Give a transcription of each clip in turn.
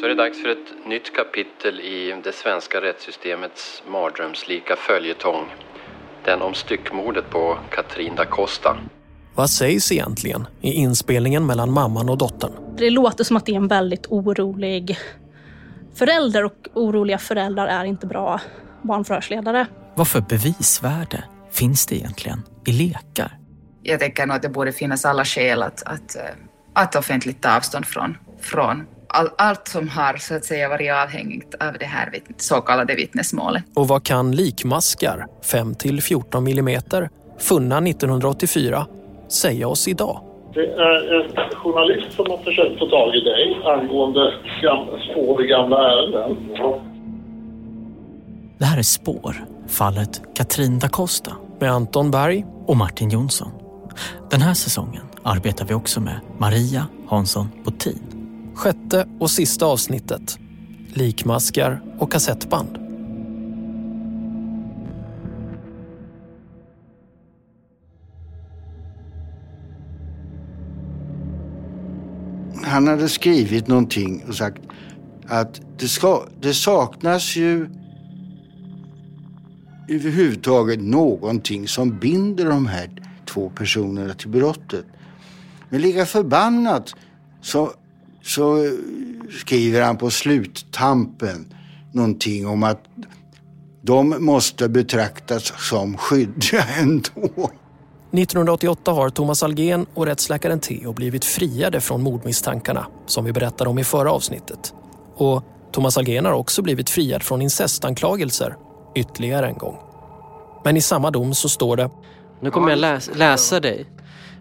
Så är det dags för ett nytt kapitel i det svenska rättssystemets mardrömslika följetong. Den om styckmordet på Katrin da Costa. Vad sägs egentligen i inspelningen mellan mamman och dottern? Det låter som att det är en väldigt orolig förälder och oroliga föräldrar är inte bra barnförhörsledare. Vad för bevisvärde finns det egentligen i lekar? Jag tänker nog att det borde finnas alla skäl att, att, eh, att offentligt ta avstånd från, från all, allt som har så att säga varit avhängigt av det här så kallade vittnesmålet. Och vad kan likmaskar 5-14 millimeter funna 1984 säga oss idag? Det är en journalist som har försökt få tag i dig angående gamla, spår i gamla ärenden. Det här är Spår, fallet Katrin da Costa Med Anton Berg och Martin Jonsson. Den här säsongen arbetar vi också med Maria Hansson Botin. Sjätte och sista avsnittet. Likmaskar och kassettband. Han hade skrivit någonting och sagt att det, ska, det saknas ju överhuvudtaget någonting som binder de här två personerna till brottet. Men lika förbannat så, så skriver han på sluttampen någonting om att de måste betraktas som skyldiga ändå. 1988 har Thomas Algen och rättsläkaren Theo blivit friade från mordmisstankarna som vi berättade om i förra avsnittet. Och Thomas Algen har också blivit friad från incestanklagelser ytterligare en gång. Men i samma dom så står det Nu kommer jag läs läsa dig.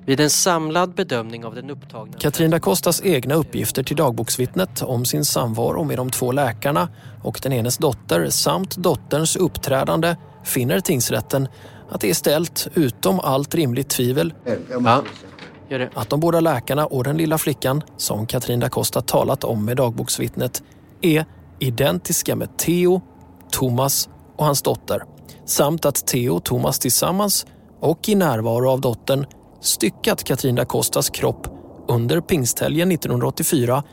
Vid en samlad bedömning av den upptagna... Katrin da Costas egna uppgifter till dagboksvittnet om sin samvaro med de två läkarna och den enes dotter samt dotterns uppträdande finner tingsrätten att det är ställt utom allt rimligt tvivel Ja, att de båda läkarna och den lilla flickan som Katrin da Costa talat om med dagboksvittnet är identiska med Theo, Thomas och hans dotter samt att Theo och Thomas tillsammans och i närvaro av dottern styckat Katrin da Costas kropp under pingsthelgen 1984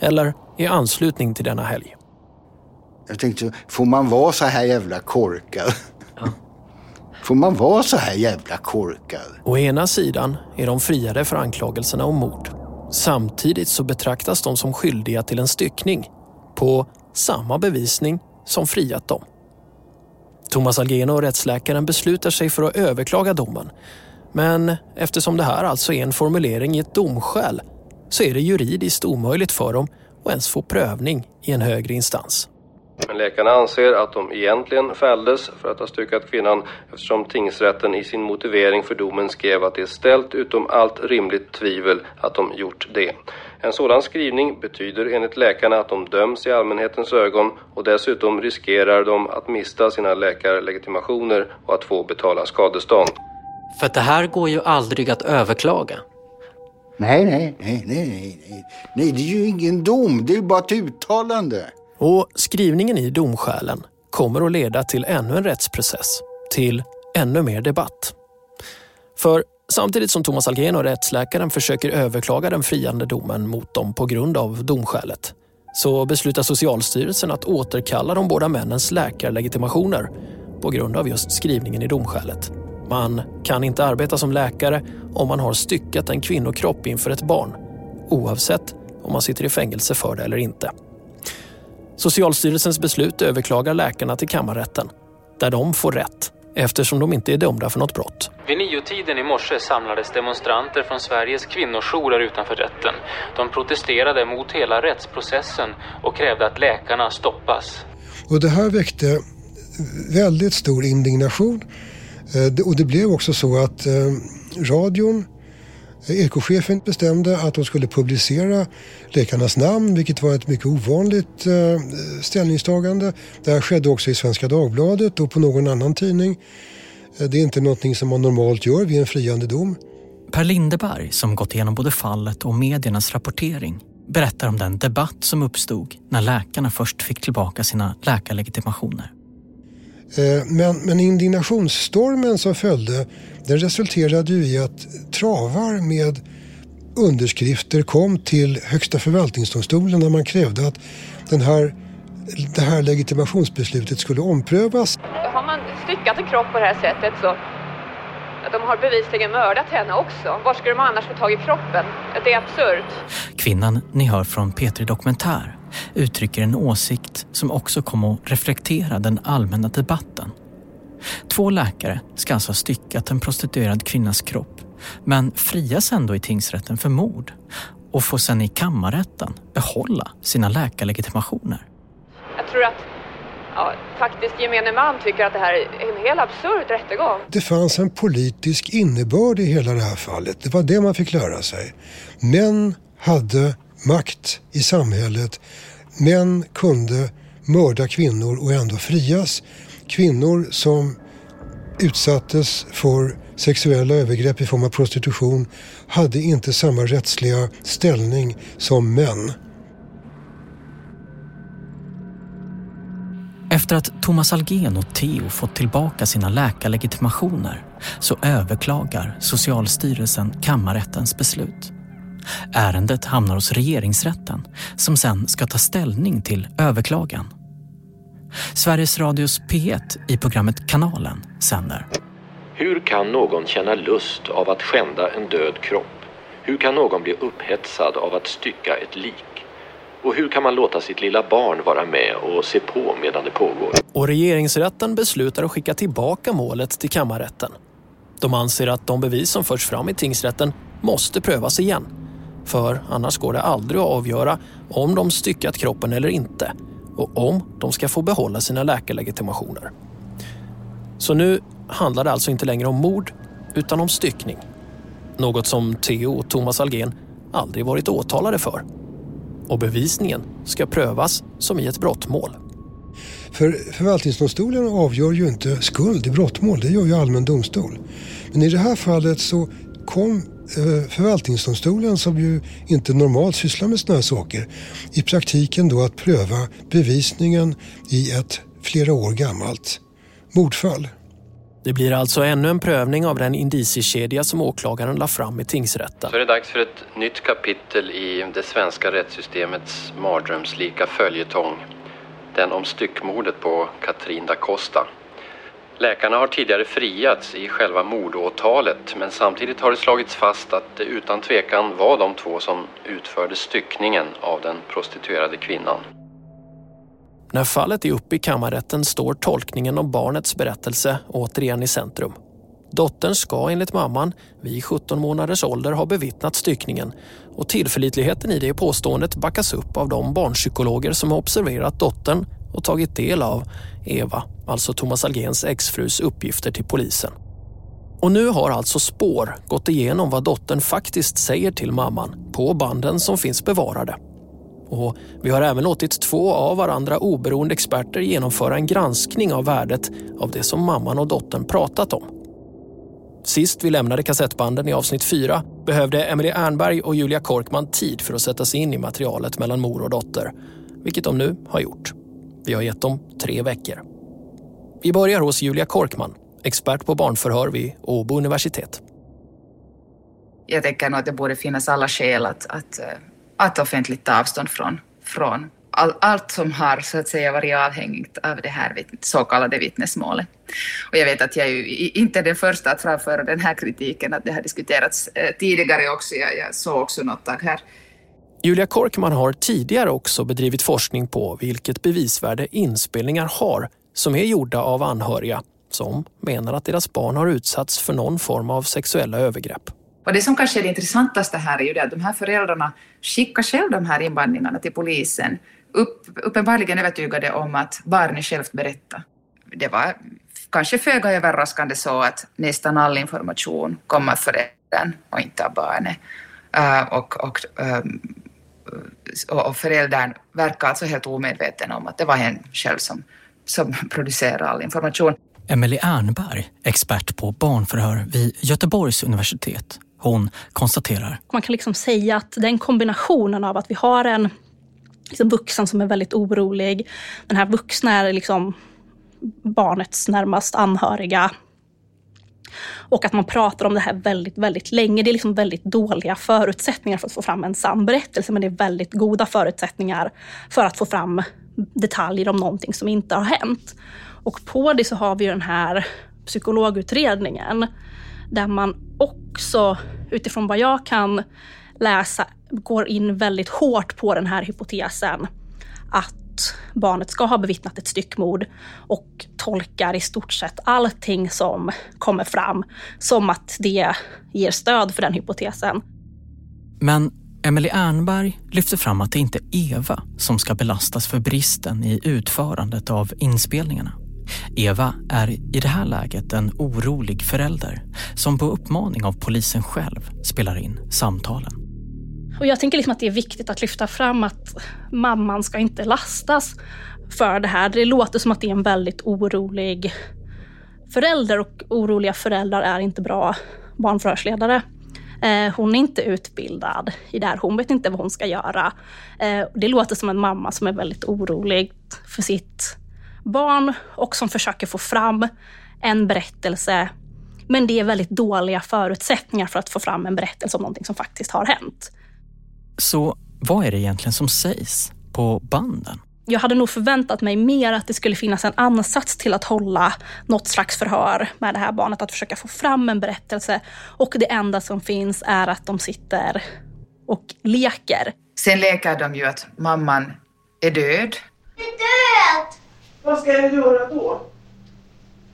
eller i anslutning till denna helg. Jag tänkte, får man vara så här jävla korkad? Får man vara så här jävla korkad? Å ena sidan är de friade för anklagelserna om mord. Samtidigt så betraktas de som skyldiga till en styckning på samma bevisning som friat dem. Thomas Algen och rättsläkaren beslutar sig för att överklaga domen. Men eftersom det här alltså är en formulering i ett domskäl så är det juridiskt omöjligt för dem att ens få prövning i en högre instans. Men läkarna anser att de egentligen fälldes för att ha styckat kvinnan eftersom tingsrätten i sin motivering för domen skrev att det är ställt utom allt rimligt tvivel att de gjort det. En sådan skrivning betyder enligt läkarna att de döms i allmänhetens ögon och dessutom riskerar de att mista sina läkarlegitimationer och att få betala skadestånd. För det här går ju aldrig att överklaga. Nej, nej, nej, nej, nej, nej. Nej, det är ju ingen dom. Det är bara ett uttalande. Och skrivningen i domskälen kommer att leda till ännu en rättsprocess, till ännu mer debatt. För samtidigt som Thomas Algen och rättsläkaren försöker överklaga den friande domen mot dem på grund av domskälet så beslutar Socialstyrelsen att återkalla de båda männens läkarlegitimationer på grund av just skrivningen i domskälet. Man kan inte arbeta som läkare om man har styckat en kvinnokropp inför ett barn oavsett om man sitter i fängelse för det eller inte. Socialstyrelsens beslut överklagar läkarna till kammarrätten där de får rätt eftersom de inte är dömda för något brott. Vid niotiden i morse samlades demonstranter från Sveriges kvinnojourer utanför rätten. De protesterade mot hela rättsprocessen och krävde att läkarna stoppas. Och det här väckte väldigt stor indignation Eh, och det blev också så att eh, radion eh, Ekochefen bestämde att de skulle publicera läkarnas namn, vilket var ett mycket ovanligt ställningstagande. Det här skedde också i Svenska Dagbladet och på någon annan tidning. Det är inte någonting som man normalt gör vid en friande dom. Per Lindeberg, som gått igenom både fallet och mediernas rapportering, berättar om den debatt som uppstod när läkarna först fick tillbaka sina läkarlegitimationer. Eh, men, men indignationsstormen som följde den resulterade ju i att travar med underskrifter kom till Högsta förvaltningsdomstolen där man krävde att den här, det här legitimationsbeslutet skulle omprövas. Har man styckat en kropp på det här sättet så de har bevisligen mördat henne också. Var skulle de annars få tag i kroppen? Det är absurt. Kvinnan ni hör från Petri Dokumentär uttrycker en åsikt som också kom att reflektera den allmänna debatten. Två läkare ska alltså ha styckat en prostituerad kvinnas kropp men frias ändå i tingsrätten för mord och får sedan i kammarrätten behålla sina läkarlegitimationer. Jag tror att ja, faktiskt gemene man tycker att det här är en helt absurd rättegång. Det fanns en politisk innebörd i hela det här fallet. Det var det man fick lära sig. Män hade makt i samhället. Män kunde mörda kvinnor och ändå frias. Kvinnor som utsattes för sexuella övergrepp i form av prostitution hade inte samma rättsliga ställning som män. Efter att Thomas Algen och Theo fått tillbaka sina läkarlegitimationer så överklagar Socialstyrelsen kammarrättens beslut. Ärendet hamnar hos regeringsrätten som sen ska ta ställning till överklagan. Sveriges Radios P1 i programmet Kanalen sänder. Hur kan någon känna lust av att skända en död kropp? Hur kan någon bli upphetsad av att stycka ett lik? Och hur kan man låta sitt lilla barn vara med och se på medan det pågår? Och regeringsrätten beslutar att skicka tillbaka målet till kammarrätten. De anser att de bevis som förts fram i tingsrätten måste prövas igen. För annars går det aldrig att avgöra om de styckat kroppen eller inte och om de ska få behålla sina läkarlegitimationer. Så nu handlar det alltså inte längre om mord utan om styckning. Något som Theo och Thomas Algen aldrig varit åtalade för och bevisningen ska prövas som i ett brottmål. För förvaltningsdomstolen avgör ju inte skuld i brottmål, det gör ju allmän domstol. Men i det här fallet så kom förvaltningsdomstolen, som ju inte normalt sysslar med sådana här saker, i praktiken då att pröva bevisningen i ett flera år gammalt mordfall. Det blir alltså ännu en prövning av den indiciekedja som åklagaren la fram i tingsrätten. Så är det dags för ett nytt kapitel i det svenska rättssystemets mardrömslika följetong. Den om styckmordet på Katrin da Costa. Läkarna har tidigare friats i själva mordåtalet men samtidigt har det slagits fast att det utan tvekan var de två som utförde styckningen av den prostituerade kvinnan. När fallet är uppe i kammarrätten står tolkningen om barnets berättelse återigen i centrum. Dottern ska enligt mamman vid 17 månaders ålder ha bevittnat styckningen och tillförlitligheten i det påståendet backas upp av de barnpsykologer som har observerat dottern och tagit del av Eva, alltså Thomas Algens exfrus uppgifter till polisen. Och nu har alltså spår gått igenom vad dottern faktiskt säger till mamman på banden som finns bevarade. Och vi har även låtit två av varandra oberoende experter genomföra en granskning av värdet av det som mamman och dottern pratat om. Sist vi lämnade kassettbanden i avsnitt 4 behövde Emily Ernberg och Julia Korkman tid för att sätta sig in i materialet mellan mor och dotter, vilket de nu har gjort. Vi har gett dem tre veckor. Vi börjar hos Julia Korkman, expert på barnförhör vid Åbo universitet. Jag tänker nog att det borde finnas alla skäl att, att, eh, att offentligt ta avstånd från, från all, allt som har så att säga varit avhängigt av det här så kallade vittnesmålet. Och jag vet att jag är ju inte den första att framföra den här kritiken, att det har diskuterats eh, tidigare också. Jag, jag såg också något tag här. Julia Korkman har tidigare också bedrivit forskning på vilket bevisvärde inspelningar har som är gjorda av anhöriga som menar att deras barn har utsatts för någon form av sexuella övergrepp. Och det som kanske är det intressantaste här är ju det att de här föräldrarna skickar själv de här inbandningarna till polisen, upp, uppenbarligen övertygade om att barnet självt berättar. Det var kanske föga överraskande så att nästan all information kommer föräldern och inte av barnet. Uh, och, och, um, och föräldern verkar alltså helt omedveten om att det var hen själv som, som producerade all information. Emelie Ernberg, expert på barnförhör vid Göteborgs universitet. Hon konstaterar. Man kan liksom säga att den kombinationen av att vi har en liksom vuxen som är väldigt orolig. Den här vuxna är liksom barnets närmast anhöriga. Och att man pratar om det här väldigt, väldigt länge. Det är liksom väldigt dåliga förutsättningar för att få fram en sann berättelse, men det är väldigt goda förutsättningar för att få fram detaljer om någonting som inte har hänt. Och på det så har vi den här psykologutredningen där man också utifrån vad jag kan läsa går in väldigt hårt på den här hypotesen att barnet ska ha bevittnat ett styckmord och tolkar i stort sett allting som kommer fram som att det ger stöd för den hypotesen. Men Emelie Ernberg lyfter fram att det inte är Eva som ska belastas för bristen i utförandet av inspelningarna. Eva är i det här läget en orolig förälder som på uppmaning av polisen själv spelar in samtalen. Och jag tänker liksom att det är viktigt att lyfta fram att mamman ska inte lastas för det här. Det låter som att det är en väldigt orolig förälder och oroliga föräldrar är inte bra barnförhörsledare. Eh, hon är inte utbildad i det här, hon vet inte vad hon ska göra. Eh, det låter som en mamma som är väldigt orolig för sitt barn och som försöker få fram en berättelse. Men det är väldigt dåliga förutsättningar för att få fram en berättelse om någonting som faktiskt har hänt. Så vad är det egentligen som sägs på banden? Jag hade nog förväntat mig mer att det skulle finnas en ansats till att hålla något slags förhör med det här barnet, att försöka få fram en berättelse. Och det enda som finns är att de sitter och leker. Sen leker de ju att mamman är död. Är död! Vad ska jag göra då?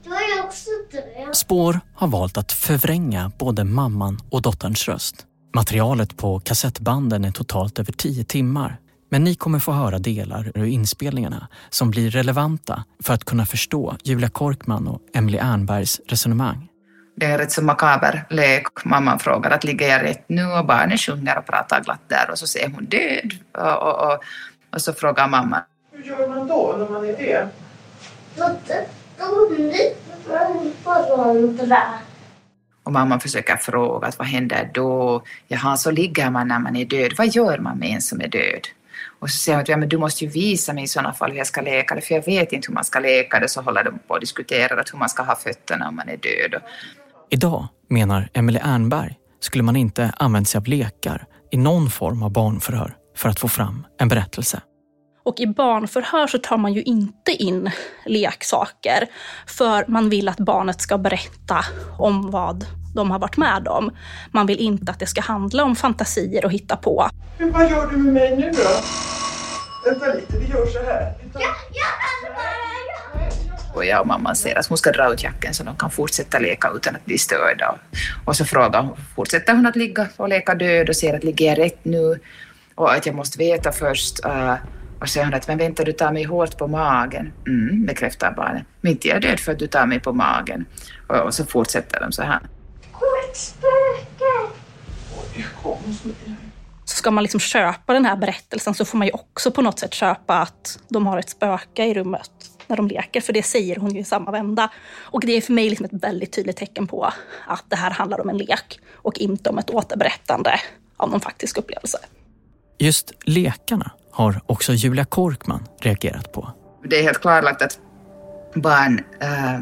Du är också död. Spår har valt att förvränga både mamman och dotterns röst. Materialet på kassettbanden är totalt över tio timmar. Men ni kommer få höra delar ur inspelningarna som blir relevanta för att kunna förstå Julia Korkman och Emily Ernbergs resonemang. Det är en rätt så makaber lek. Mamman frågar att ligger jag rätt nu och barnet sjunger och pratar glatt där och så ser hon död. Och, och, och, och så frågar mamman hur gör man då när man är det? Och mamman försöker fråga att vad händer då? Jaha, så ligger man när man är död. Vad gör man med en som är död? Och så säger hon att ja, men du måste ju visa mig i sådana fall hur jag ska leka det, för jag vet inte hur man ska leka det. Så håller de på och diskuterar hur man ska ha fötterna om man är död. Idag, menar Emelie Ernberg, skulle man inte använt sig av lekar i någon form av barnförhör för att få fram en berättelse. Och i barnförhör så tar man ju inte in leksaker för man vill att barnet ska berätta om vad de har varit med om. Man vill inte att det ska handla om fantasier och hitta på. Men vad gör du med mig nu då? Vänta lite, vi gör så här. Ja, ja, och jag och mamman ser att hon ska dra ut jackan så de kan fortsätta leka utan att bli störda. Och så frågar hon, fortsätter hon att ligga och leka död och ser att ligger jag rätt nu? Och att jag måste veta först uh, och säger hon att men vänta du tar mig hårt på magen. Mm, bekräftar barnet. Men inte jag är död för att du tar mig på magen. Och, och så fortsätter de så här. Ett spöke! Oj, kom så ska man liksom köpa den här berättelsen så får man ju också på något sätt köpa att de har ett spöke i rummet när de leker, för det säger hon ju i samma vända. Och det är för mig liksom ett väldigt tydligt tecken på att det här handlar om en lek och inte om ett återberättande av någon faktisk upplevelse. Just lekarna har också Julia Korkman reagerat på. Det är helt klarlagt att barn, äh,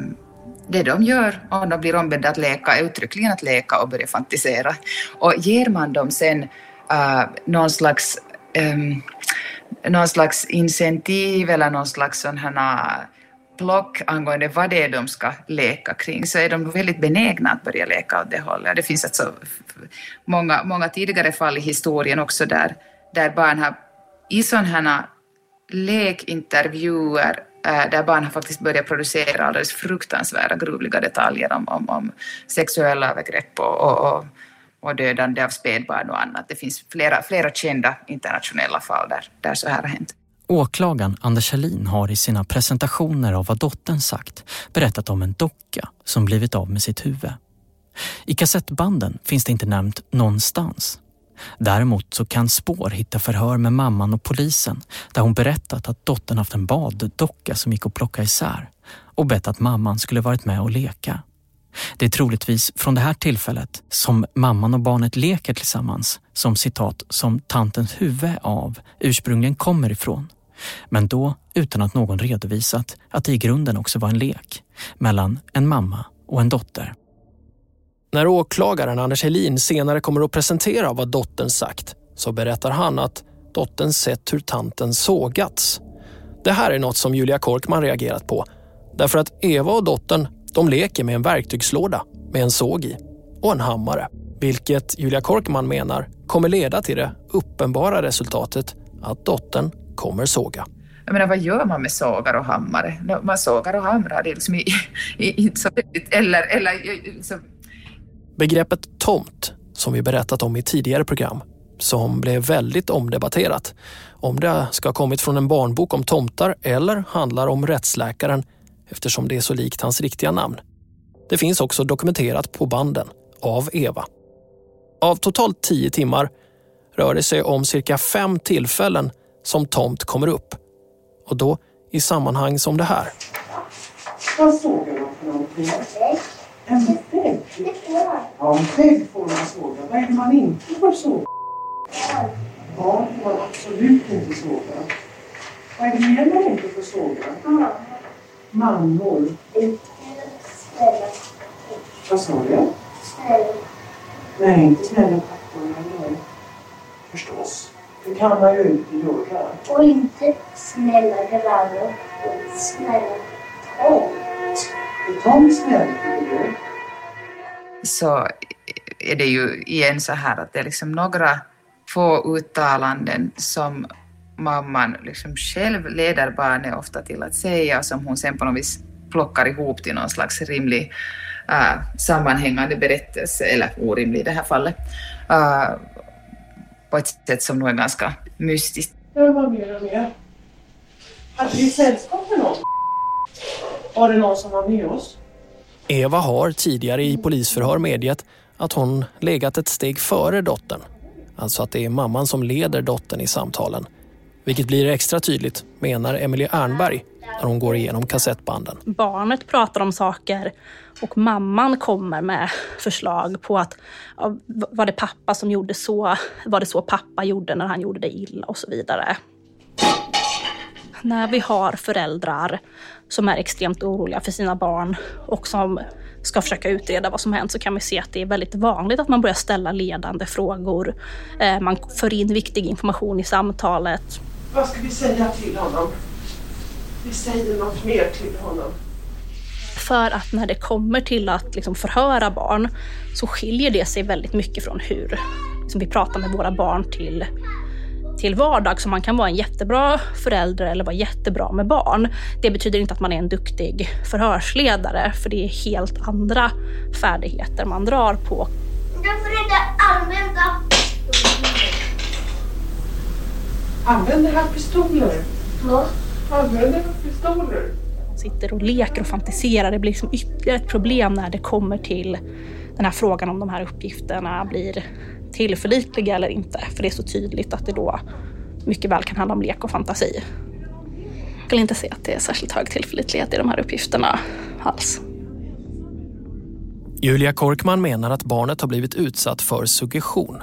det de gör om de blir ombedda att leka är uttryckligen att leka och börja fantisera. Och ger man dem sen uh, någon slags um, någon slags incentiv eller någon slags sån här eh, plock angående vad det är de ska leka kring så är de väldigt benägna att börja leka åt det hållet. Det finns alltså många, många tidigare fall i historien också där, där barn har i sådana här eh, lekintervjuer Eh, där barn har faktiskt börjat producera alldeles fruktansvärda gruvliga detaljer om, om, om sexuella övergrepp och, och, och, och dödande av spädbarn och annat. Det finns flera, flera kända internationella fall där, där så här har hänt. Åklagaren Anders Helin har i sina presentationer av vad dottern sagt berättat om en docka som blivit av med sitt huvud. I kassettbanden finns det inte nämnt någonstans. Däremot så kan spår hitta förhör med mamman och polisen där hon berättat att dottern haft en baddocka som gick att plocka isär och bett att mamman skulle varit med och leka. Det är troligtvis från det här tillfället som mamman och barnet leker tillsammans som citat som tantens huvud av ursprungligen kommer ifrån. Men då utan att någon redovisat att det i grunden också var en lek mellan en mamma och en dotter. När åklagaren Anders Helin senare kommer att presentera vad dottern sagt så berättar han att dottern sett hur tanten sågats. Det här är något som Julia Korkman reagerat på därför att Eva och dottern de leker med en verktygslåda med en såg i och en hammare. Vilket Julia Korkman menar kommer leda till det uppenbara resultatet att dottern kommer såga. Jag menar, vad gör man med sågar och hammare? Man sågar och hamrar. Det är liksom inte så eller, eller liksom... Begreppet tomt, som vi berättat om i tidigare program, som blev väldigt omdebatterat. Om det ska ha kommit från en barnbok om tomtar eller handlar om rättsläkaren eftersom det är så likt hans riktiga namn. Det finns också dokumenterat på banden av Eva. Av totalt tio timmar rör det sig om cirka fem tillfällen som tomt kommer upp. Och då i sammanhang som det här. Vad såg du för någonting? En? Ja, en vägg får man såga. Vad är det man inte får såga? Ja, det får absolut inte såga. Vad är det mer man inte får såga? Mammor. Vad sa du? Nej, inte snälla papporna. Nej. Förstås. Det kan man ju inte göra. Och inte snälla grannar. Snälla tomt. Är tomt snäll, tycker du? Så är det ju igen så här att det är liksom några få uttalanden som mamman liksom själv leder barnet ofta till att säga och som hon sen på något vis plockar ihop till någon slags rimlig uh, sammanhängande berättelse, eller orimlig i det här fallet, uh, på ett sätt som nog är ganska mystiskt. Det var mer och mer. Hade vi sällskap med någon? Var det någon som var med oss? Eva har tidigare i polisförhör medgett att hon legat ett steg före dottern. Alltså att det är mamman som leder dottern i samtalen. Vilket blir extra tydligt, menar Emelie Ernberg när hon går igenom kassettbanden. Barnet pratar om saker och mamman kommer med förslag på att ja, var det pappa som gjorde så? Var det så pappa gjorde när han gjorde det illa och så vidare. När vi har föräldrar som är extremt oroliga för sina barn och som ska försöka utreda vad som hänt så kan vi se att det är väldigt vanligt att man börjar ställa ledande frågor. Eh, man för in viktig information i samtalet. Vad ska vi säga till honom? Vi säger något mer till honom. För att när det kommer till att liksom förhöra barn så skiljer det sig väldigt mycket från hur liksom vi pratar med våra barn till, till vardag. Så man kan vara en jättebra förälder eller vara jättebra med barn. Det betyder inte att man är en duktig förhörsledare, för det är helt andra färdigheter man drar på. Du får inte använda Använder han pistoler? Ja. Använder han pistoler? Man sitter och leker och fantiserar. Det blir liksom ytterligare ett problem när det kommer till den här frågan om de här uppgifterna blir tillförlitliga eller inte. För det är så tydligt att det då mycket väl kan handla om lek och fantasi. Jag vill inte se att det är särskilt hög tillförlitlighet i de här uppgifterna alls. Julia Korkman menar att barnet har blivit utsatt för suggestion.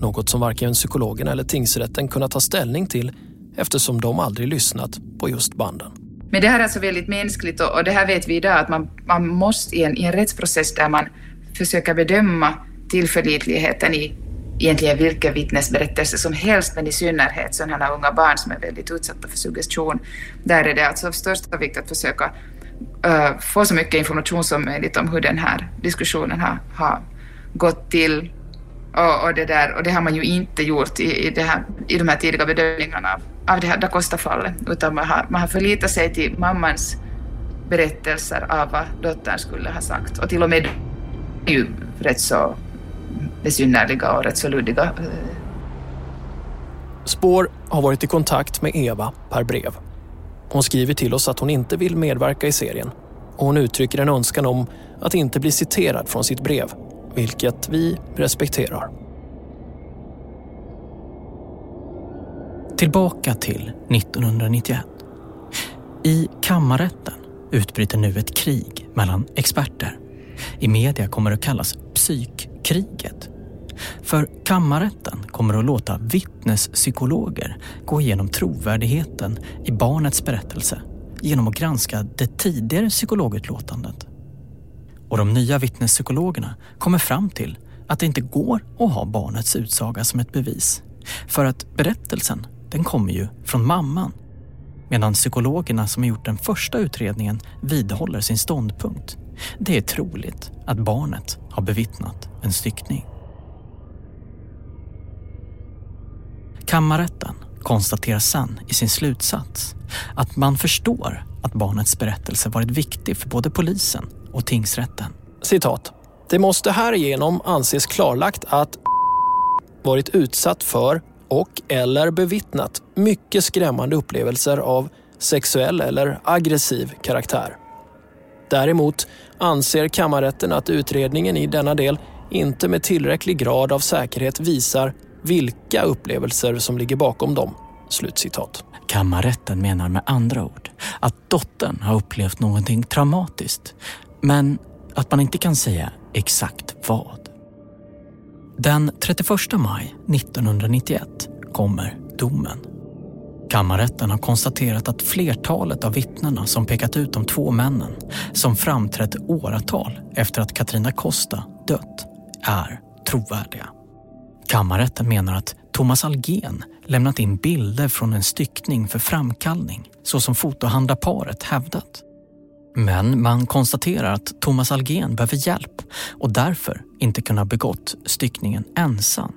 Något som varken psykologen eller tingsrätten kunnat ta ställning till eftersom de aldrig lyssnat på just banden. Men det här är alltså väldigt mänskligt och, och det här vet vi idag att man, man måste i en, i en rättsprocess där man försöker bedöma tillförlitligheten i egentligen vilken vittnesberättelse som helst, men i synnerhet sådana unga barn som är väldigt utsatta för suggestion. Där är det alltså av största vikt att försöka uh, få så mycket information som möjligt om hur den här diskussionen har, har gått till. Och, och, det där, och det har man ju inte gjort i, i, det här, i de här tidiga bedömningarna av, av det här Da Costa-fallet, utan man har, man har förlitat sig till mammans berättelser av vad dottern skulle ha sagt. Och till och med ju rätt så besynnerliga och rätt så luddiga. Spår har varit i kontakt med Eva per brev. Hon skriver till oss att hon inte vill medverka i serien och hon uttrycker en önskan om att inte bli citerad från sitt brev, vilket vi respekterar. Tillbaka till 1991. I kammarrätten utbryter nu ett krig mellan experter. I media kommer det att kallas kriget. För kammarrätten kommer att låta vittnespsykologer gå igenom trovärdigheten i barnets berättelse genom att granska det tidigare psykologutlåtandet. Och de nya vittnespsykologerna kommer fram till att det inte går att ha barnets utsaga som ett bevis. För att berättelsen, den kommer ju från mamman. Medan psykologerna som har gjort den första utredningen vidhåller sin ståndpunkt. Det är troligt att barnet har bevittnat en styckning. Kammarrätten konstaterar sen i sin slutsats att man förstår att barnets berättelse varit viktig för både polisen och tingsrätten. Citat. Det måste härigenom anses klarlagt att varit utsatt för och eller bevittnat mycket skrämmande upplevelser av sexuell eller aggressiv karaktär. Däremot anser kammarrätten att utredningen i denna del inte med tillräcklig grad av säkerhet visar vilka upplevelser som ligger bakom dem. Slutcitat. Kammarrätten menar med andra ord att dottern har upplevt någonting traumatiskt, men att man inte kan säga exakt vad. Den 31 maj 1991 kommer domen. Kammarrätten har konstaterat att flertalet av vittnena som pekat ut de två männen som framträtt åratal efter att Katrina Costa dött är trovärdiga. Kammarrätten menar att Thomas Algen lämnat in bilder från en styckning för framkallning så som fotohandlarparet hävdat. Men man konstaterar att Thomas Algen behöver hjälp och därför inte kunna begått styckningen ensam.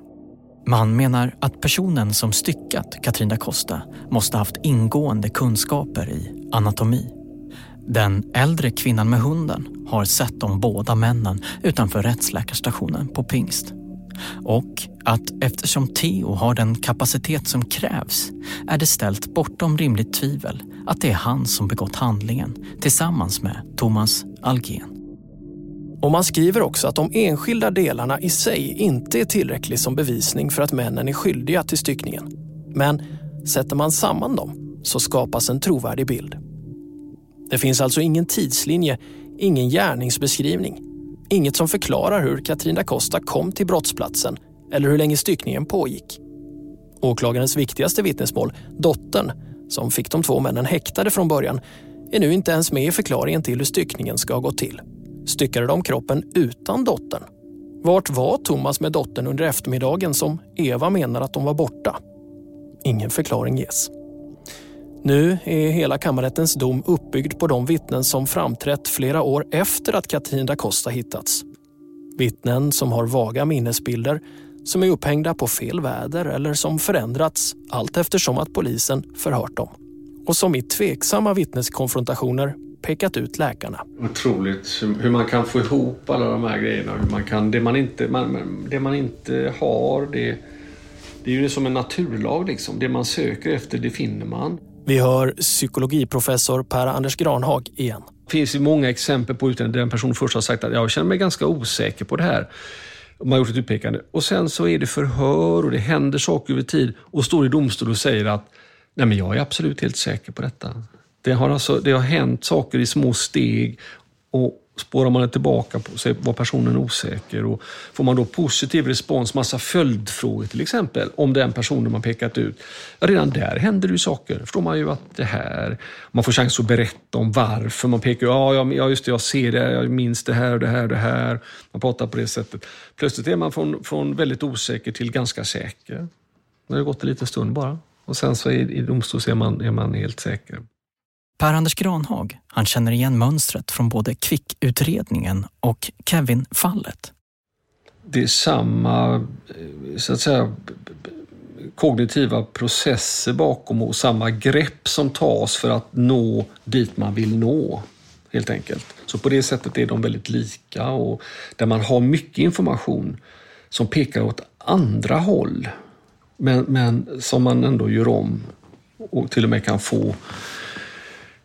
Man menar att personen som styckat Katrina Costa måste haft ingående kunskaper i anatomi. Den äldre kvinnan med hunden har sett de båda männen utanför rättsläkarstationen på Pingst. Och att eftersom Theo har den kapacitet som krävs är det ställt bortom rimligt tvivel att det är han som begått handlingen tillsammans med Thomas Algen. Och man skriver också att de enskilda delarna i sig inte är tillräckligt som bevisning för att männen är skyldiga till styckningen. Men sätter man samman dem så skapas en trovärdig bild. Det finns alltså ingen tidslinje, ingen gärningsbeskrivning, inget som förklarar hur Katrina Costa kom till brottsplatsen eller hur länge styckningen pågick. Åklagarens viktigaste vittnesmål, dottern, som fick de två männen häktade från början, är nu inte ens med i förklaringen till hur styckningen ska ha gått till. Styckade de kroppen utan dottern? Vart var Thomas med dottern under eftermiddagen som Eva menar att de var borta? Ingen förklaring ges. Nu är hela kammarrättens dom uppbyggd på de vittnen som framträtt flera år efter att Katrin da Costa hittats. Vittnen som har vaga minnesbilder, som är upphängda på fel väder eller som förändrats allt eftersom att polisen förhört dem. Och som i tveksamma vittneskonfrontationer pekat ut läkarna. Otroligt hur man kan få ihop alla de här grejerna. Hur man kan, det, man inte, man, det man inte har, det, det är ju som en naturlag. Liksom. Det man söker efter, det finner man. Vi hör psykologiprofessor Per-Anders Granhag igen. Det finns ju många exempel på utredningar där en person först har sagt att jag känner mig ganska osäker på det här. Man har gjort ett utpekande. Och sen så är det förhör och det händer saker över tid och står i domstol och säger att nej men jag är absolut helt säker på detta. Det har, alltså, det har hänt saker i små steg och spårar man tillbaka på sig, var personen osäker och får man då positiv respons, massa följdfrågor till exempel, om den personen man pekat ut. Ja, redan där händer det ju saker. förstår man ju att det här, man får chans att berätta om varför man pekar, ja, ja just det, jag ser det, jag minns det här och det här och det här. Man pratar på det sättet. Plötsligt är man från, från väldigt osäker till ganska säker. Det har gått en liten stund bara. Och sen så i, i domstol är man, är man helt säker. Per-Anders Granhag, han känner igen mönstret från både Kvick-utredningen och Kevin-fallet. Det är samma, eh, så att säga, kognitiva processer bakom och samma grepp som tas för att nå dit man vill nå. Helt enkelt. Så på det sättet är de väldigt lika och där man har mycket information som pekar åt andra håll men, men som man ändå gör om och till och med kan få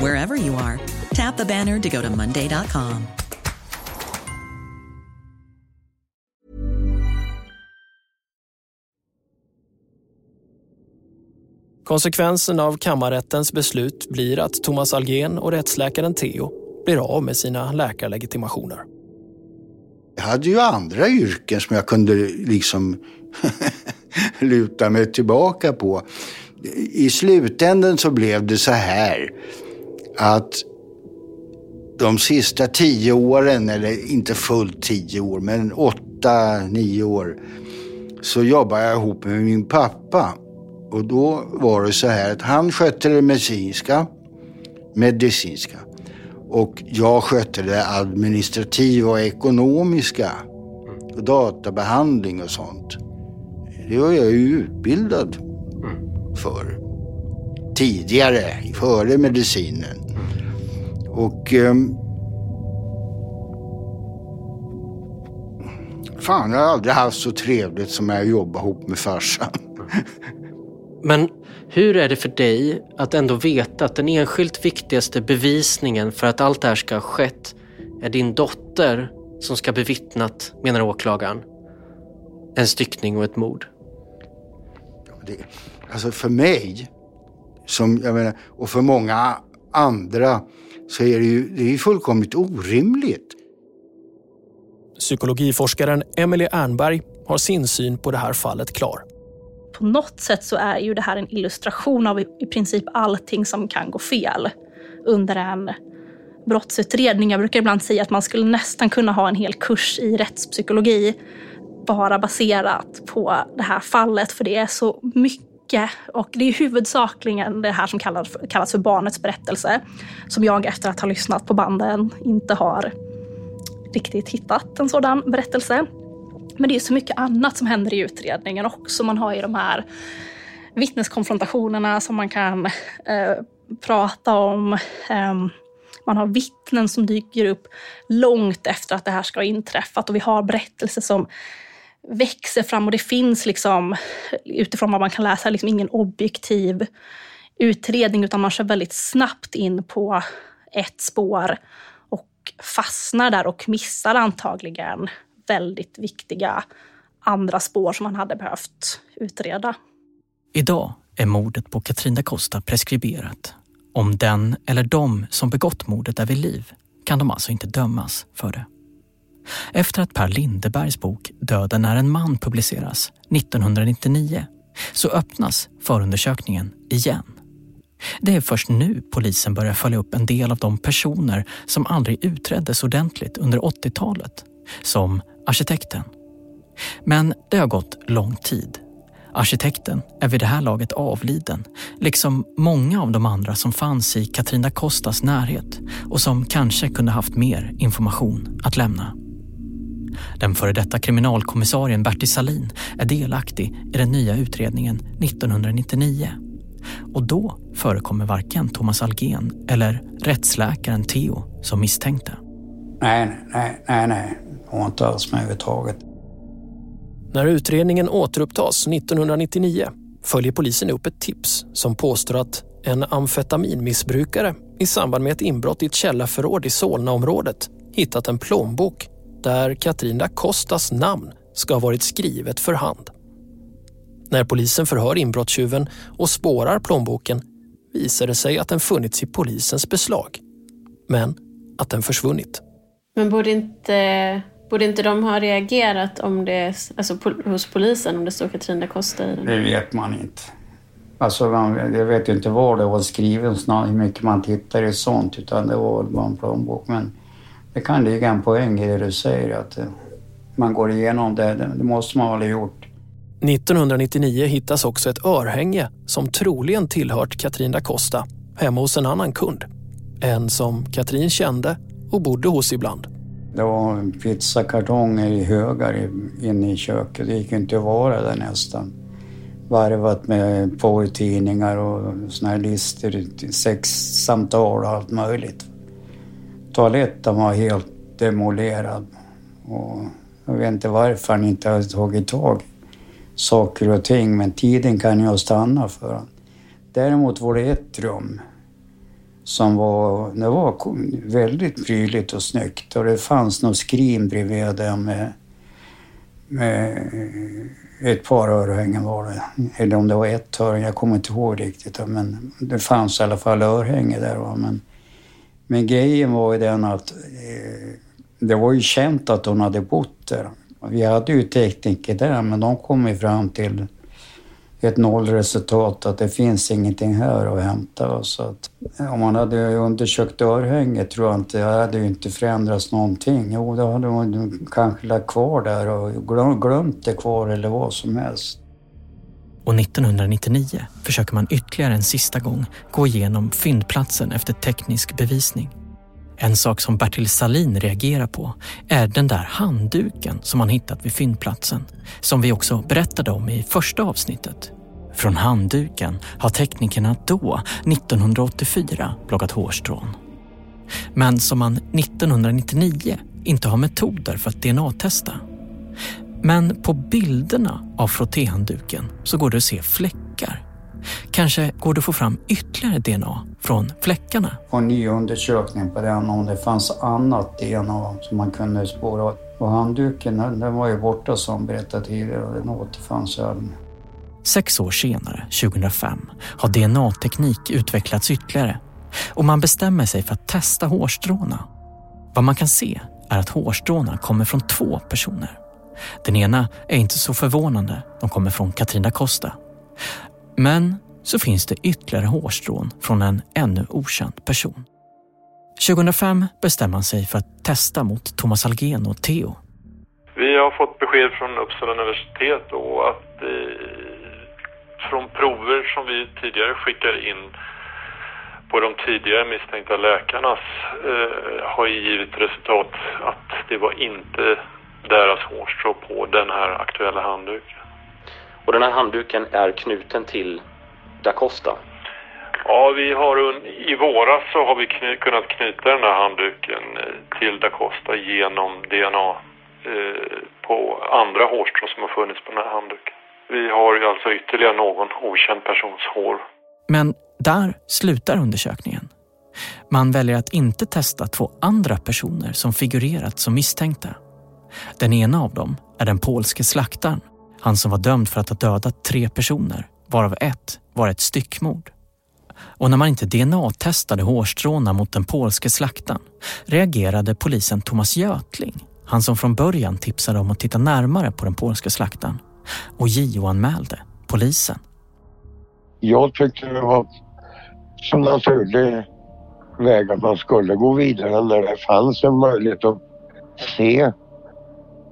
wherever you are. Tap the banner to go to Monday.com. Konsekvensen av kammarrättens beslut blir att Thomas Algen och rättsläkaren Theo blir av med sina läkarlegitimationer. Jag hade ju andra yrken som jag kunde liksom luta mig tillbaka på. I slutändan så blev det så här att de sista tio åren, eller inte fullt tio år, men åtta, nio år, så jobbade jag ihop med min pappa. Och då var det så här att han skötte det medicinska, medicinska. Och jag skötte det administrativa och ekonomiska. Och databehandling och sånt. Det var jag ju utbildad för. Tidigare, före medicinen. Och... Um, fan, jag har aldrig haft så trevligt som jag jobbar ihop med farsan. Men hur är det för dig att ändå veta att den enskilt viktigaste bevisningen för att allt det här ska ha skett är din dotter som ska bevittnat, menar åklagaren, en styckning och ett mord? Det, alltså för mig, som, jag menar, och för många andra, så är det ju det är fullkomligt orimligt. Psykologiforskaren Emily Ernberg har sin syn på det här fallet klar på något sätt så är ju det här en illustration av i princip allting som kan gå fel under en brottsutredning. Jag brukar ibland säga att man skulle nästan kunna ha en hel kurs i rättspsykologi bara baserat på det här fallet, för det är så mycket och det är huvudsakligen det här som kallas för, kallas för barnets berättelse, som jag efter att ha lyssnat på banden inte har riktigt hittat en sådan berättelse. Men det är så mycket annat som händer i utredningen också. Man har ju de här vittneskonfrontationerna som man kan eh, prata om. Eh, man har vittnen som dyker upp långt efter att det här ska ha inträffat och vi har berättelser som växer fram och det finns liksom utifrån vad man kan läsa liksom ingen objektiv utredning utan man kör väldigt snabbt in på ett spår och fastnar där och missar antagligen väldigt viktiga andra spår som man hade behövt utreda. Idag är mordet på Katrin da Costa preskriberat. Om den eller de som begått mordet är vid liv kan de alltså inte dömas för det. Efter att Per Lindebergs bok Döden är en man publiceras 1999 så öppnas förundersökningen igen. Det är först nu polisen börjar följa upp en del av de personer som aldrig utreddes ordentligt under 80-talet. Som arkitekten. Men det har gått lång tid. Arkitekten är vid det här laget avliden, liksom många av de andra som fanns i Katrina Kostas närhet och som kanske kunde haft mer information att lämna. Den före detta kriminalkommissarien Bertil Salin är delaktig i den nya utredningen 1999. Och då förekommer varken Thomas Algen eller rättsläkaren Theo som misstänkte. Nej, nej, nej, nej. Hon var inte alls med överhuvudtaget. När utredningen återupptas 1999 följer polisen upp ett tips som påstår att en amfetaminmissbrukare i samband med ett inbrott i ett källarförråd i Solnaområdet hittat en plånbok där Katrin da Costas namn ska ha varit skrivet för hand. När polisen förhör inbrottstjuven och spårar plånboken visar det sig att den funnits i polisens beslag, men att den försvunnit. Men borde inte, borde inte de ha reagerat om det, alltså hos polisen om det står Katrin da Costa i den? Det vet man inte. Alltså, man, jag vet inte var det var skrivet, hur mycket man tittar i sånt, utan det var bara en plånbok. Men det kan ligga en poäng i det du säger, att eh, man går igenom det. Det måste man väl ha gjort. 1999 hittas också ett örhänge som troligen tillhört Katrin da Costa hemma hos en annan kund. En som Katrin kände och bodde hos ibland. Det var pizzakartonger i högar inne i köket. Det gick inte att vara där nästan. Varvat med porrtidningar och såna här listor, sexsamtal och allt möjligt. Toaletten var helt demolerad. Och jag vet inte varför han inte hade tagit tag i saker och ting, men tiden kan ju stanna för honom. Däremot var det ett rum som var, det var väldigt prydligt och snyggt och det fanns något skrin bredvid det med, med ett par örhängen var det. Eller om det var ett örhänge, jag kommer inte ihåg riktigt. Men det fanns i alla fall örhänge där. Men, men grejen var ju den att eh, det var ju känt att hon hade bott där. Vi hade ju tekniker där, men de kom ju fram till ett nollresultat, att det finns ingenting här att hämta. Så att, eh, om man hade undersökt örhänget tror jag inte, det hade ju inte förändrats någonting. Jo, då hade man kanske lagt kvar där och glömt det kvar eller vad som helst. Och 1999 försöker man ytterligare en sista gång gå igenom fyndplatsen efter teknisk bevisning. En sak som Bertil Salin reagerar på är den där handduken som han hittat vid fyndplatsen, som vi också berättade om i första avsnittet. Från handduken har teknikerna då, 1984, plockat hårstrån. Men som man 1999 inte har metoder för att DNA-testa. Men på bilderna av frottéhandduken så går det att se fläckar Kanske går det att få fram ytterligare DNA från fläckarna? På en ny undersökning på den om det fanns annat DNA som man kunde spåra. Och handduken den var ju borta som berättade tidigare och den återfanns aldrig. Sex år senare, 2005, har DNA-teknik utvecklats ytterligare och man bestämmer sig för att testa hårstråna. Vad man kan se är att hårstråna kommer från två personer. Den ena är inte så förvånande, de kommer från Katrina Costa. Men så finns det ytterligare hårstrån från en ännu okänd person. 2005 bestämmer han sig för att testa mot Thomas Algen och Theo. Vi har fått besked från Uppsala universitet då att eh, från prover som vi tidigare skickade in på de tidigare misstänkta läkarnas eh, har givit resultat att det var inte deras hårstrå på den här aktuella handduken. Och den här handduken är knuten till Da Costa? Ja, vi har i våras så har vi kny, kunnat knyta den här handduken eh, till Da Costa genom DNA eh, på andra hårstrån som har funnits på den här handduken. Vi har ju alltså ytterligare någon okänd persons hår. Men där slutar undersökningen. Man väljer att inte testa två andra personer som figurerat som misstänkta. Den ena av dem är den polske slaktaren han som var dömd för att ha dödat tre personer, varav ett var ett styckmord. Och när man inte DNA-testade hårstråna mot den polske slaktaren reagerade polisen Thomas Götling, han som från början tipsade om att titta närmare på den polska slaktaren och JO-anmälde polisen. Jag tyckte det var så naturlig väg att man skulle gå vidare när det fanns en möjlighet att se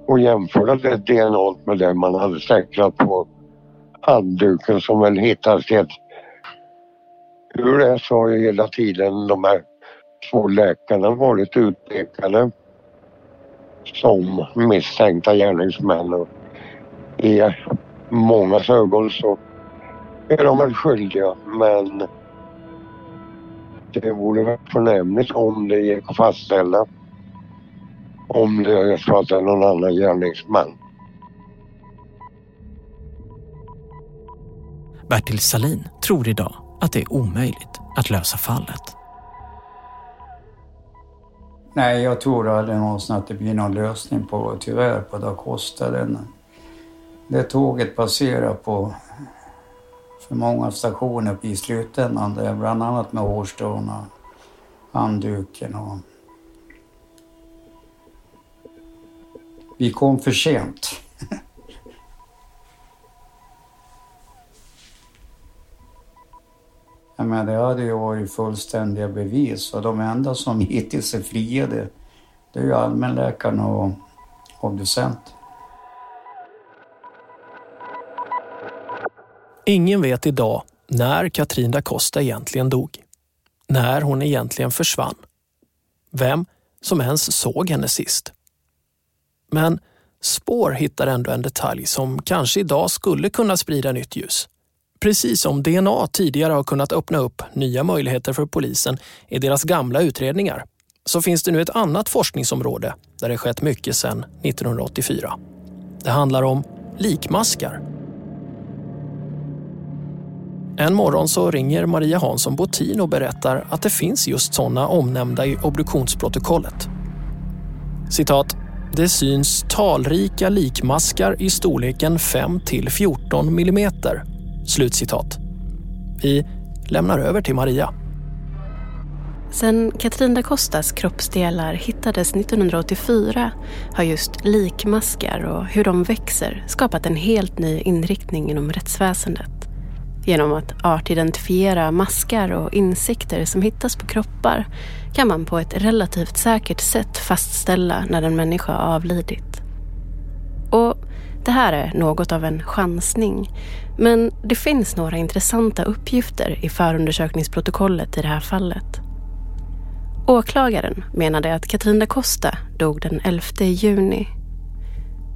och jämföra det DNA med det man hade säkrat på handduken som väl hittades i ett... Hur det så har ju hela tiden de här två läkarna varit utpekade som misstänkta gärningsmän. Och I många ögon så är de väl skyldiga men det vore väl förnämligt om det gick att fastställa om det är så att det är någon annan gärningsman. Bertil Salin tror idag att det är omöjligt att lösa fallet. Nej, jag tror aldrig någonsin att det blir någon lösning på, tyvärr, på da Costa. Den, det tåget passerar på för många stationer i slutändan. Där, bland annat med hårstrån och handduken. Och... Vi kom för sent. Jag menar, det hade ju varit fullständiga bevis och de enda som hittills är friade det är ju allmänläkaren och obducent. Ingen vet idag när Katrin da Costa egentligen dog. När hon egentligen försvann. Vem som ens såg henne sist. Men spår hittar ändå en detalj som kanske idag skulle kunna sprida nytt ljus. Precis som DNA tidigare har kunnat öppna upp nya möjligheter för polisen i deras gamla utredningar så finns det nu ett annat forskningsområde där det skett mycket sedan 1984. Det handlar om likmaskar. En morgon så ringer Maria Hansson Botin och berättar att det finns just sådana omnämnda i obduktionsprotokollet. Citat. Det syns talrika likmaskar i storleken 5 till 14 millimeter. Slutcitat. Vi lämnar över till Maria. Sen Katrin da Costas kroppsdelar hittades 1984 har just likmaskar och hur de växer skapat en helt ny inriktning inom rättsväsendet. Genom att artidentifiera maskar och insekter som hittas på kroppar kan man på ett relativt säkert sätt fastställa när en människa avlidit. Och det här är något av en chansning. Men det finns några intressanta uppgifter i förundersökningsprotokollet i det här fallet. Åklagaren menade att Katrin da Costa dog den 11 juni.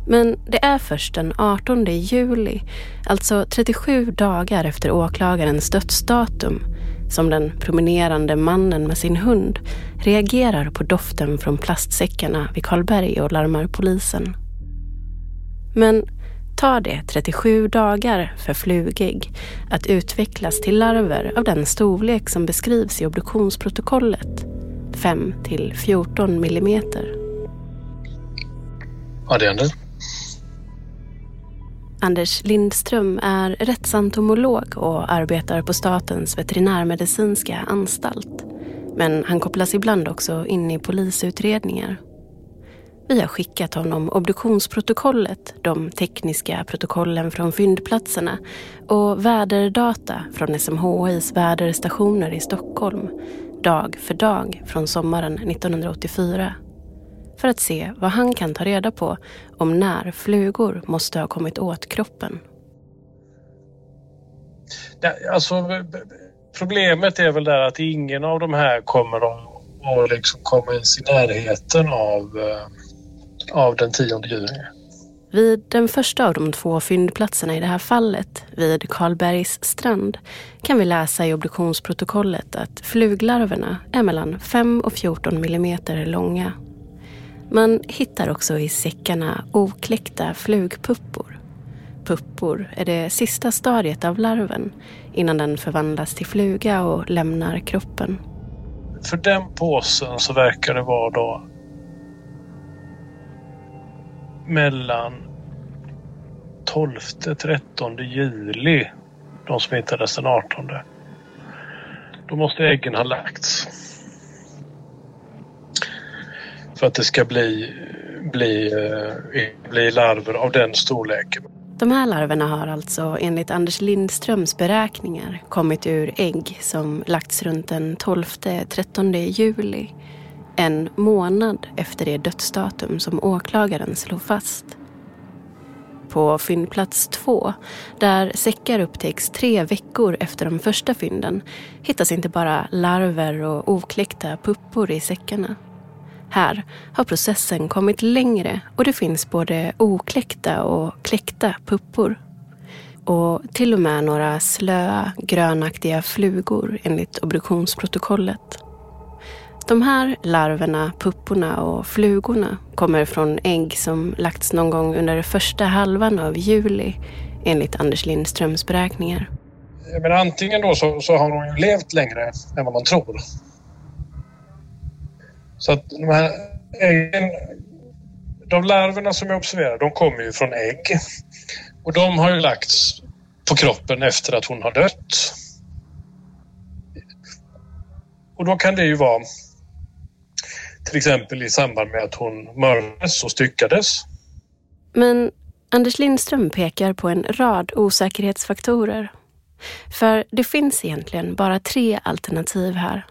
Men det är först den 18 juli, alltså 37 dagar efter åklagarens dödsdatum, som den promenerande mannen med sin hund reagerar på doften från plastsäckarna vid Karlberg och larmar polisen. Men tar det 37 dagar för flugägg att utvecklas till larver av den storlek som beskrivs i obduktionsprotokollet, 5 till 14 millimeter. Ja, det händer. Anders Lindström är rättsentomolog och arbetar på Statens veterinärmedicinska anstalt. Men han kopplas ibland också in i polisutredningar. Vi har skickat honom obduktionsprotokollet, de tekniska protokollen från fyndplatserna och väderdata från SMHIs väderstationer i Stockholm, dag för dag från sommaren 1984. För att se vad han kan ta reda på om när flugor måste ha kommit åt kroppen. Alltså, problemet är väl där att ingen av de här kommer att liksom komma ens i närheten av eh, av den 10 juni. Vid den första av de två fyndplatserna i det här fallet, vid Karlbergs strand, kan vi läsa i obduktionsprotokollet att fluglarverna är mellan 5 och 14 millimeter långa. Man hittar också i säckarna okläckta flugpuppor. Puppor är det sista stadiet av larven innan den förvandlas till fluga och lämnar kroppen. För den påsen så verkar det vara då mellan 12-13 juli. De som hittades den 18. Då måste äggen ha lagts. För att det ska bli, bli, eh, bli larver av den storleken. De här larverna har alltså enligt Anders Lindströms beräkningar kommit ur ägg som lagts runt den 12-13 juli en månad efter det dödsdatum som åklagaren slog fast. På fyndplats två, där säckar upptäcks tre veckor efter de första fynden, hittas inte bara larver och okläckta puppor i säckarna. Här har processen kommit längre och det finns både okläckta och kläckta puppor. Och till och med några slöa, grönaktiga flugor enligt obduktionsprotokollet. De här larverna, pupporna och flugorna kommer från ägg som lagts någon gång under första halvan av juli enligt Anders Lindströms beräkningar. Men antingen då så, så har hon ju levt längre än vad man tror. Så att de här äggen, de larverna som jag observerar, de kommer ju från ägg. Och de har ju lagts på kroppen efter att hon har dött. Och då kan det ju vara till exempel i samband med att hon mördades och styckades. Men Anders Lindström pekar på en rad osäkerhetsfaktorer. För det finns egentligen bara tre alternativ här.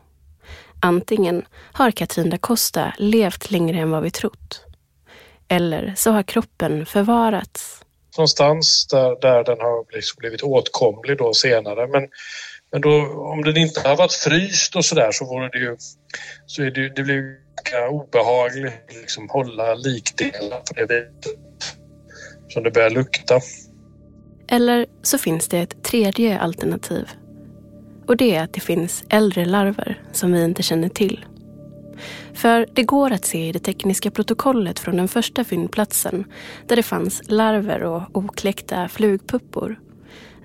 Antingen har Katrin da Costa levt längre än vad vi trott. Eller så har kroppen förvarats. Någonstans där, där den har liksom blivit åtkomlig då senare. Men, men då, om den inte har varit fryst och sådär så vore det ju... Så är det, det blir ganska obehagligt att liksom hålla likdelar på det viset. Som det börjar lukta. Eller så finns det ett tredje alternativ. Och det är att det finns äldre larver som vi inte känner till. För det går att se i det tekniska protokollet från den första fyndplatsen där det fanns larver och okläckta flugpuppor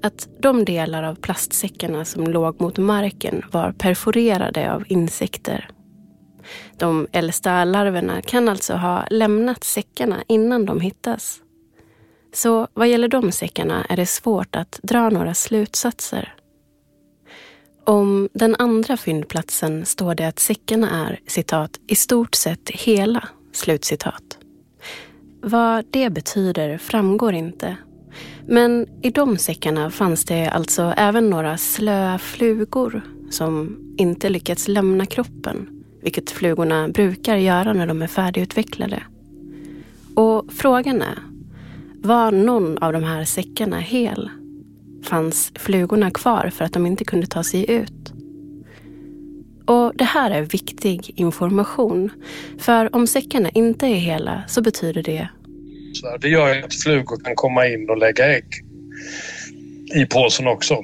att de delar av plastsäckarna som låg mot marken var perforerade av insekter. De äldsta larverna kan alltså ha lämnat säckarna innan de hittas. Så vad gäller de säckarna är det svårt att dra några slutsatser. Om den andra fyndplatsen står det att säckarna är citat, i stort sett hela. Slutcitat. Vad det betyder framgår inte. Men i de säckarna fanns det alltså även några slöa flugor som inte lyckats lämna kroppen, vilket flugorna brukar göra när de är färdigutvecklade. Och frågan är, var någon av de här säckarna hel? Fanns flugorna kvar för att de inte kunde ta sig ut? Och det här är viktig information. För om säckarna inte är hela så betyder det... Det gör ju att flugor kan komma in och lägga ägg i påsen också.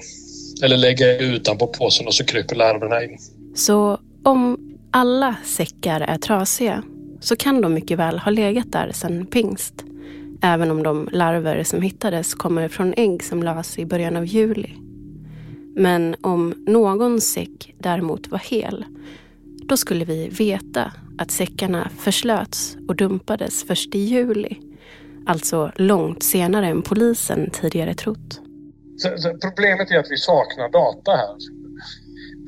Eller lägga ägg utanpå påsen och så kryper larverna in. Så om alla säckar är trasiga så kan de mycket väl ha legat där sedan pingst. Även om de larver som hittades kommer från ägg som lades i början av juli. Men om någon säck däremot var hel, då skulle vi veta att säckarna förslöts och dumpades först i juli. Alltså långt senare än polisen tidigare trott. Så, så problemet är att vi saknar data här.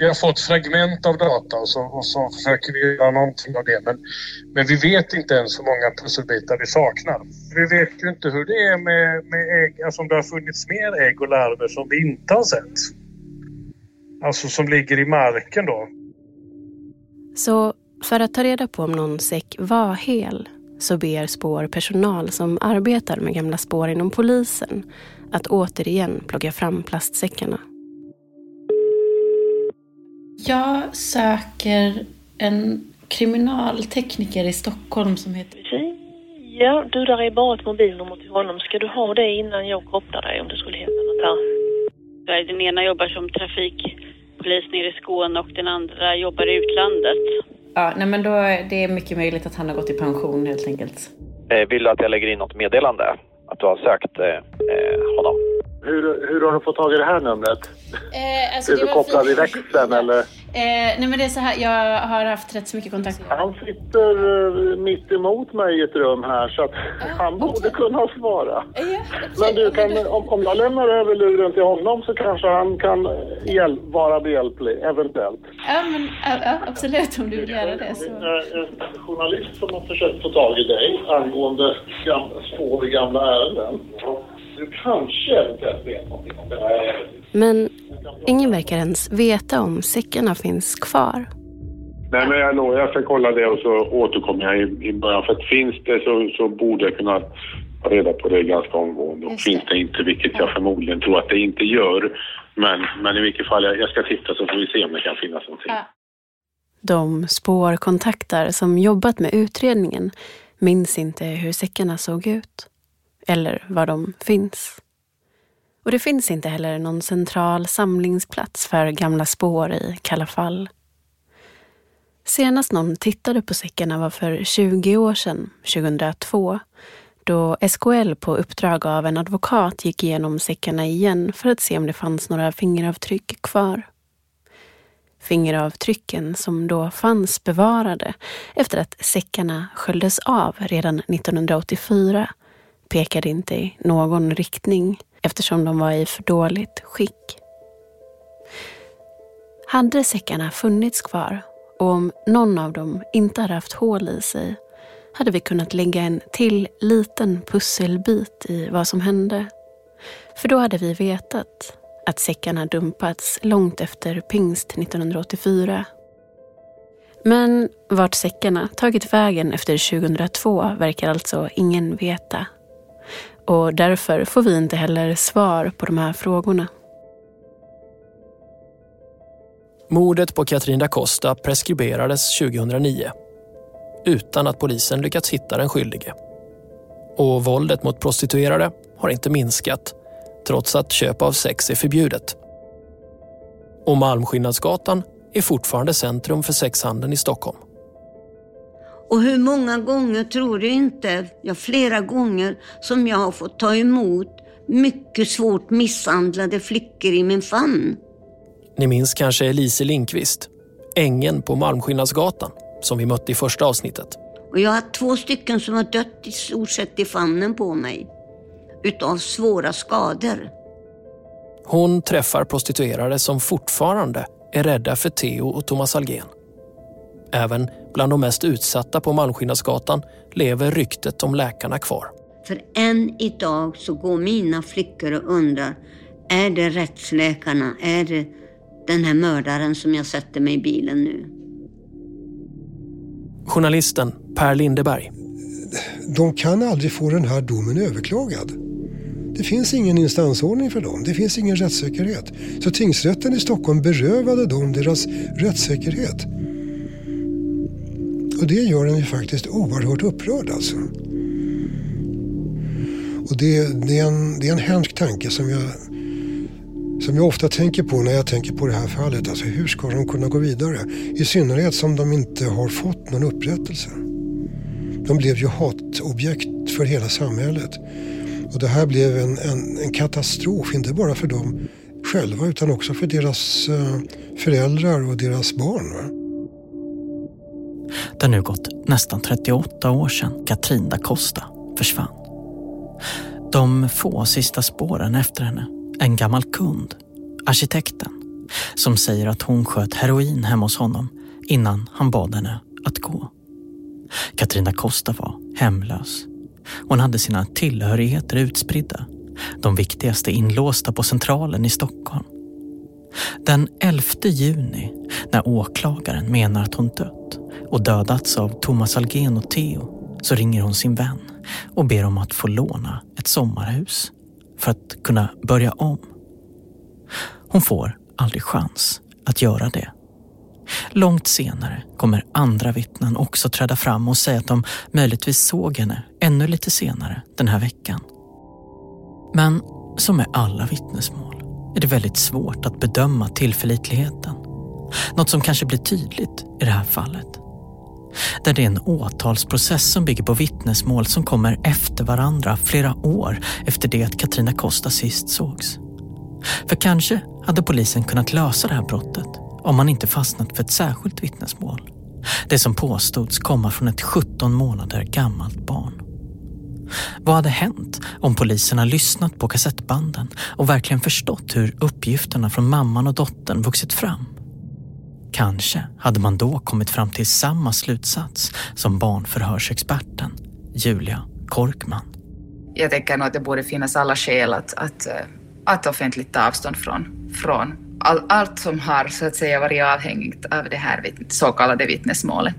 Vi har fått fragment av data och så, och så försöker vi göra någonting av det. Men, men vi vet inte ens hur många pusselbitar vi saknar. Vi vet ju inte hur det är med, med ägg, alltså om det har funnits mer ägg och larver som vi inte har sett. Alltså som ligger i marken då. Så för att ta reda på om någon säck var hel så ber spårpersonal som arbetar med gamla spår inom polisen att återigen plocka fram plastsäckarna. Jag söker en kriminaltekniker i Stockholm som heter... Ja, du där är bara ett mobilnummer till honom. Ska du ha det innan jag kopplar dig om det skulle hända något här? Den ena jobbar som trafikpolis nere i Skåne och den andra jobbar i utlandet. Ja, nej men då är det mycket möjligt att han har gått i pension helt enkelt. Eh, vill du att jag lägger in något meddelande? Att du har sökt eh, eh honom? Hur, hur har du fått tag i det här numret? Eh, alltså är du kopplad i växeln eller? Eh, nej men det är så här, jag har haft rätt så mycket kontakt. Han sitter uh, mitt emot mig i ett rum här så att han borde kunna svara. men du, kan, om, om jag lämnar över luren till honom så kanske han kan hjäl vara behjälplig, eventuellt. Ja, men ja, absolut om du vill göra det. Så. Det är en journalist som har försökt få tag i dig angående gamla, spår i gamla ärenden. Du kanske eventuellt vet någonting om det här. Men ingen verkar ens veta om säckarna finns kvar. Nej, men jag lovar, jag ska kolla det och så återkommer jag i, i början. För att finns det så, så borde jag kunna ta reda på det ganska omgående. Och finns det inte, vilket jag förmodligen tror att det inte gör. Men, men i vilket fall, jag, jag ska titta så får vi se om det kan finnas någonting. De spårkontakter som jobbat med utredningen minns inte hur säckarna såg ut. Eller var de finns. Och det finns inte heller någon central samlingsplats för gamla spår i Kalla fall. Senast någon tittade på säckarna var för 20 år sedan, 2002, då SKL på uppdrag av en advokat gick igenom säckarna igen för att se om det fanns några fingeravtryck kvar. Fingeravtrycken som då fanns bevarade efter att säckarna sköljdes av redan 1984 pekade inte i någon riktning eftersom de var i för dåligt skick. Hade säckarna funnits kvar och om någon av dem inte hade haft hål i sig hade vi kunnat lägga en till liten pusselbit i vad som hände. För då hade vi vetat att säckarna dumpats långt efter pingst 1984. Men vart säckarna tagit vägen efter 2002 verkar alltså ingen veta. Och därför får vi inte heller svar på de här frågorna. Mordet på Katrin da Costa preskriberades 2009 utan att polisen lyckats hitta den skyldige. Och våldet mot prostituerade har inte minskat trots att köp av sex är förbjudet. Och Malmskillnadsgatan är fortfarande centrum för sexhandeln i Stockholm. Och hur många gånger tror du inte, ja flera gånger, som jag har fått ta emot mycket svårt misshandlade flickor i min famn. Ni minns kanske Elise Linkvist, ängen på Malmskillnadsgatan som vi mötte i första avsnittet. Och jag har två stycken som har dött i stort sett i famnen på mig. Utav svåra skador. Hon träffar prostituerade som fortfarande är rädda för Theo och Thomas Algen. Även bland de mest utsatta på Malmskillnadsgatan lever ryktet om läkarna kvar. För än idag så går mina flickor och undrar, är det rättsläkarna? Är det den här mördaren som jag sätter mig i bilen nu? Journalisten Per Lindeberg. De kan aldrig få den här domen överklagad. Det finns ingen instansordning för dem. Det finns ingen rättssäkerhet. Så tingsrätten i Stockholm berövade dem deras rättssäkerhet. Och det gör en ju faktiskt oerhört upprörd alltså. Och det, det, är en, det är en hemsk tanke som jag, som jag ofta tänker på när jag tänker på det här fallet. Alltså hur ska de kunna gå vidare? I synnerhet som de inte har fått någon upprättelse. De blev ju hatobjekt för hela samhället. Och det här blev en, en, en katastrof, inte bara för dem själva utan också för deras eh, föräldrar och deras barn. Va? Det har nu gått nästan 38 år sedan Katrin da Costa försvann. De få sista spåren efter henne, en gammal kund, arkitekten, som säger att hon sköt heroin hemma hos honom innan han bad henne att gå. Katrin da Costa var hemlös. Hon hade sina tillhörigheter utspridda. De viktigaste inlåsta på Centralen i Stockholm. Den 11 juni, när åklagaren menar att hon dött och dödats av Thomas Algen och Theo, så ringer hon sin vän och ber om att få låna ett sommarhus för att kunna börja om. Hon får aldrig chans att göra det. Långt senare kommer andra vittnen också träda fram och säga att de möjligtvis såg henne ännu lite senare den här veckan. Men som med alla vittnesmål är det väldigt svårt att bedöma tillförlitligheten. Något som kanske blir tydligt i det här fallet. Där det är en åtalsprocess som bygger på vittnesmål som kommer efter varandra flera år efter det att Katrina Costa sist sågs. För kanske hade polisen kunnat lösa det här brottet om man inte fastnat för ett särskilt vittnesmål. Det som påstods komma från ett 17 månader gammalt barn. Vad hade hänt om poliserna lyssnat på kassettbanden och verkligen förstått hur uppgifterna från mamman och dottern vuxit fram? Kanske hade man då kommit fram till samma slutsats som barnförhörsexperten Julia Korkman. Jag tänker nog att det borde finnas alla skäl att, att, att offentligt ta avstånd från, från all, allt som har så att säga varit avhängigt av det här så kallade vittnesmålet.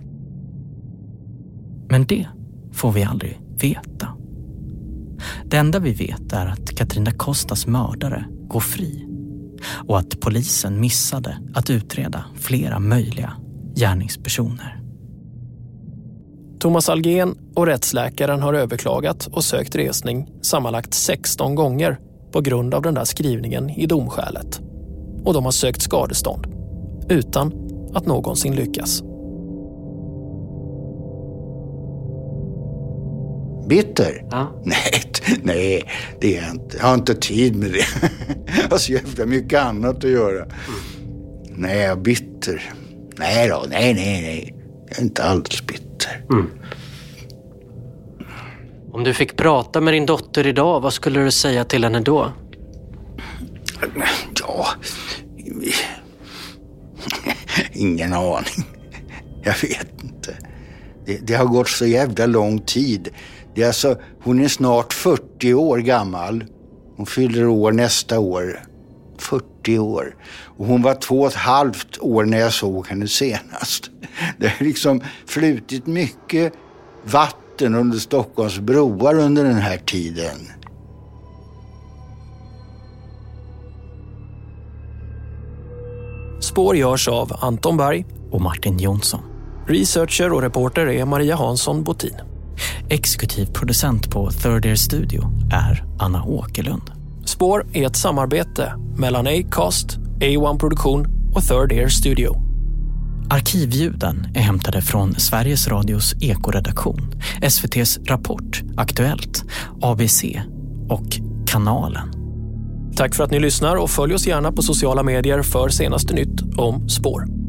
Men det får vi aldrig veta. Det enda vi vet är att Katrina Kostas mördare går fri och att polisen missade att utreda flera möjliga gärningspersoner. Thomas Algen och rättsläkaren har överklagat och sökt resning sammanlagt 16 gånger på grund av den där skrivningen i domskälet. Och de har sökt skadestånd utan att någonsin lyckas. Bitter? Ja. Nej, nej, det är jag inte. Jag har inte tid med det. Jag har så jävla mycket annat att göra. Nej, jag är bitter. Nej då, nej, nej, nej. Jag är inte alls bitter. Om du fick prata med din dotter idag, vad skulle du säga till henne då? Ja, ingen aning. Jag vet inte. Det, det har gått så jävla lång tid. Det är alltså, hon är snart 40 år gammal. Hon fyller år nästa år. 40 år. Och hon var två och ett halvt år när jag såg henne senast. Det har liksom flutit mycket vatten under Stockholms broar under den här tiden. Spår görs av Anton Berg och Martin Jonsson. Researcher och reporter är Maria Hansson Botin. Exekutiv producent på Third Ear Studio är Anna Åkerlund. Spår är ett samarbete mellan Acast, A1 Produktion och Third Ear Studio. Arkivljuden är hämtade från Sveriges Radios ekoredaktion, SVTs Rapport, Aktuellt, ABC och Kanalen. Tack för att ni lyssnar och följ oss gärna på sociala medier för senaste nytt om spår.